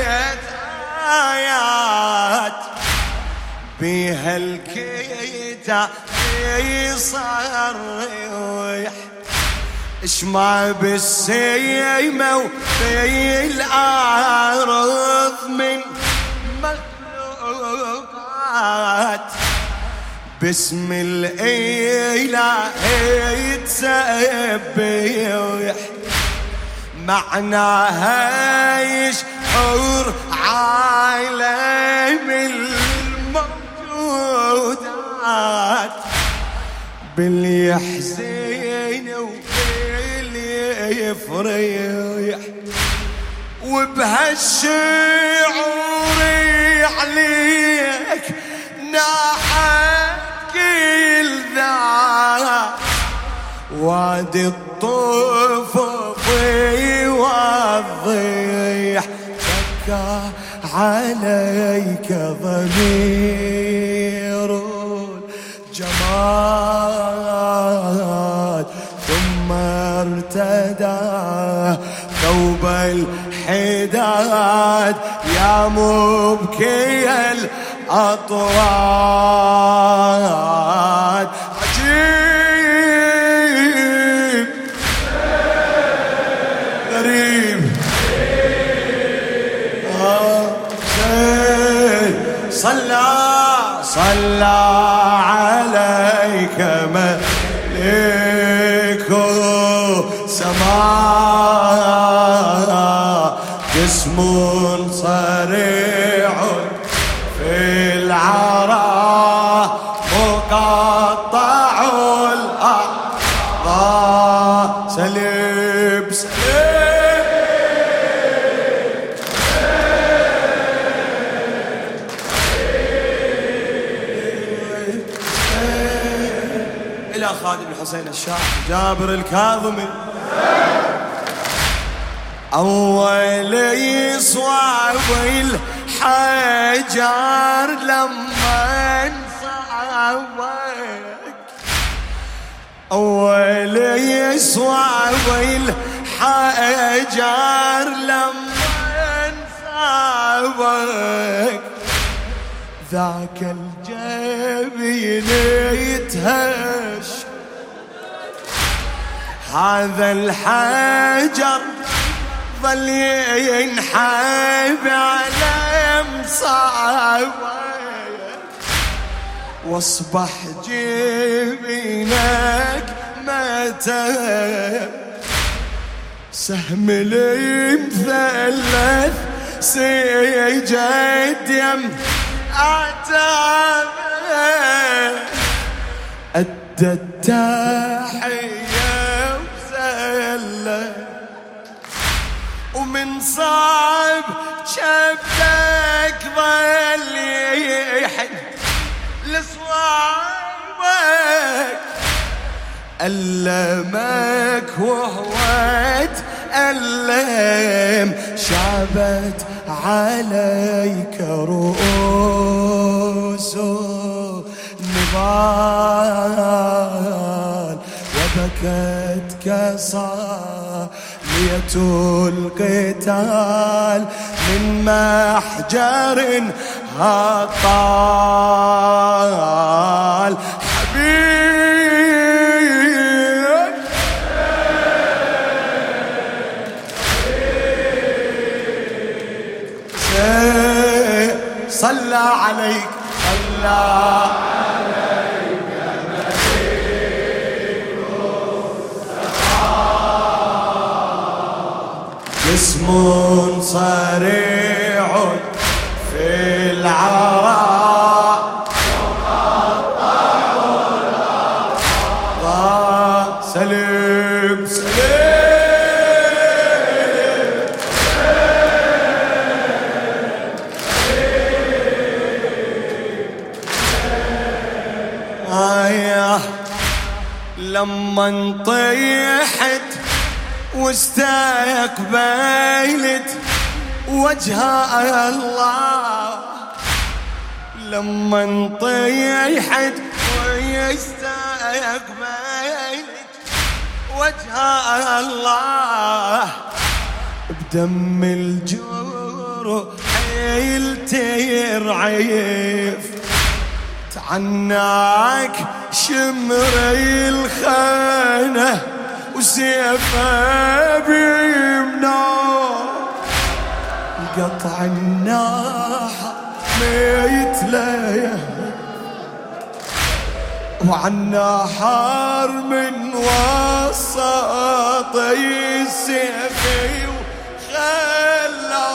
نزلت آيات بها الكتاب يصرح اشمع بالسيمة وفي الأرض من مخلوقات. باسم الإله يتسبح معناها يشعر عالم الموجودات باللي يحزن وباللي يفرح وبهالشعور عليك ناحت كل ذا وادي الطفف عليك ضمير الجمال. ثم ارتدى ثوب الحداد. يا مبكي الأطراد صلى عليك ملك سماء جسم صريع في العراء إلى خادم الحسين الشاعر. جابر الكاظمي. أول يصعب الحجر لما صعبك أول يصعب الحجر لما صعبك ذاك الجبين يتهش. هذا الحجر ظل ينحب على مصابك واصبح جبينك متى سهم المثلث سيجد يم أعتابه. أدى التحية وسلم. ومن صعب شبك ظل يحن لصوابك ألمك وهو تألم شابت عليك رؤوس نضال وبكت كصالية القتال من محجر هطال حبيب صلى عليك. صلى جسم صريع في لما طيحت واستقبلت وجه الله. لما طيحت واستقبلت وجه الله. بدم الجور حيلتي رعيف تعناك شمري الخانة وسيفه بيمنا. قطع الناحة ميت وعنا حار من وسط السيف وخلى.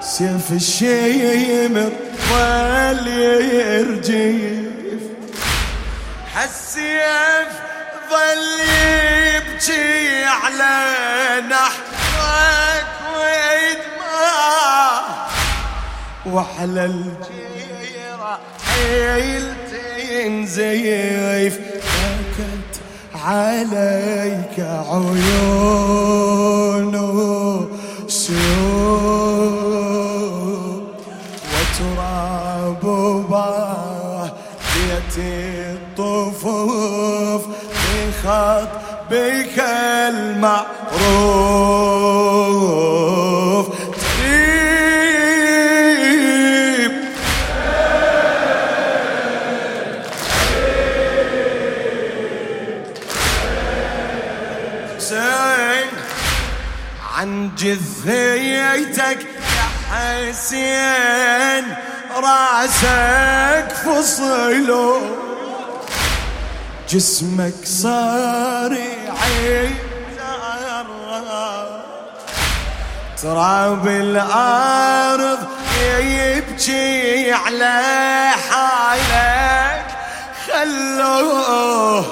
سيف الشيمر ظل يرجف حالسيف ظل يبكي على نحرك ويدمع. وعلى الجيرة حيلتين زيف بكت عليك عيونه جثيتك يا حسين راسك فصلوا جسمك صار يعيد تراب الأرض يبكي على حالك. خلوه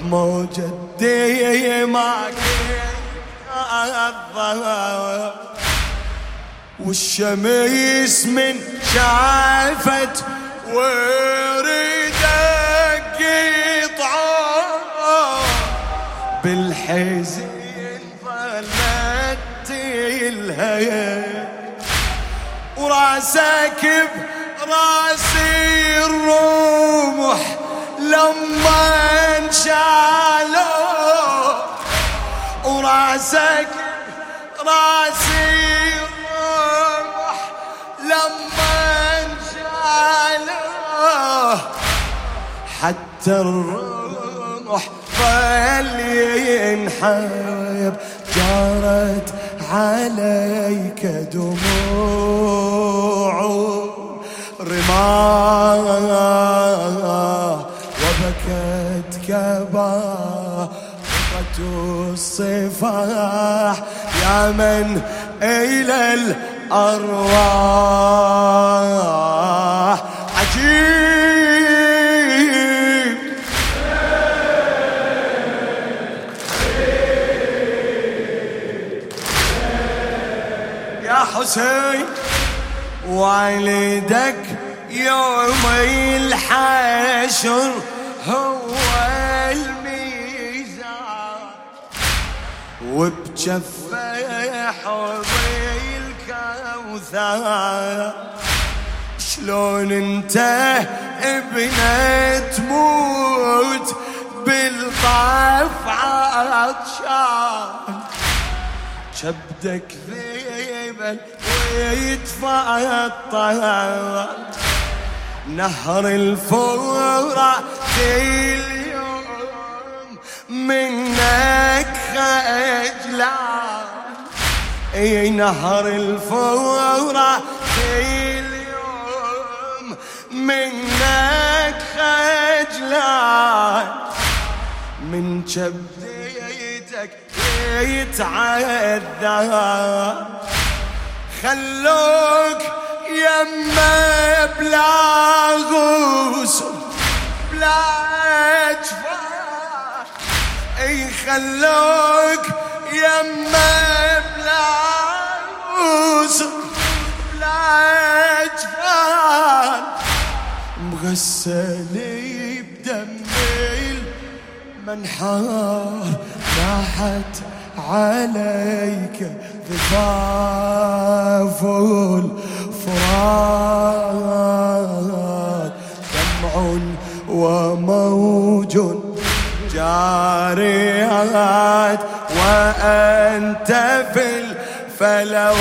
بموجة ديمك. الظهر والشمس من شافت وردك قطعه بالحزن ظلت تلهي وراسك براسي الرمح لما انشالوا وراسك راسي الرمح لما انشالوا حتى الرمح ظل ينحب جارت عليك دموع رماه وبكت كبارة الصفاح يا من إلى الأرواح. عجيب. يا حسين والدك يوم الحشر هو الميزان. وبجفه حظي الكوثر شلون انت ابنة تموت بالطاف عطشان؟ شبدك ذيبا ويتفطر. نهر الفرات اليوم منك خجلان. أي نهر الفرات اليوم منك خجلان من شبديتك يتعذر خلوك يما بلا غسل بلا جفاف أي خلوك بلا جفاف مغسل بدم منحار ناحت عليك ضفاف الفرات. دمع وموج جاريات وأنت في الفلوات.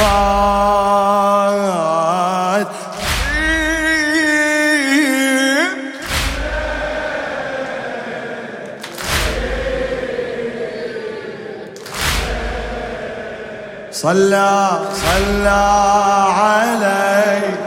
صلى صلى عليه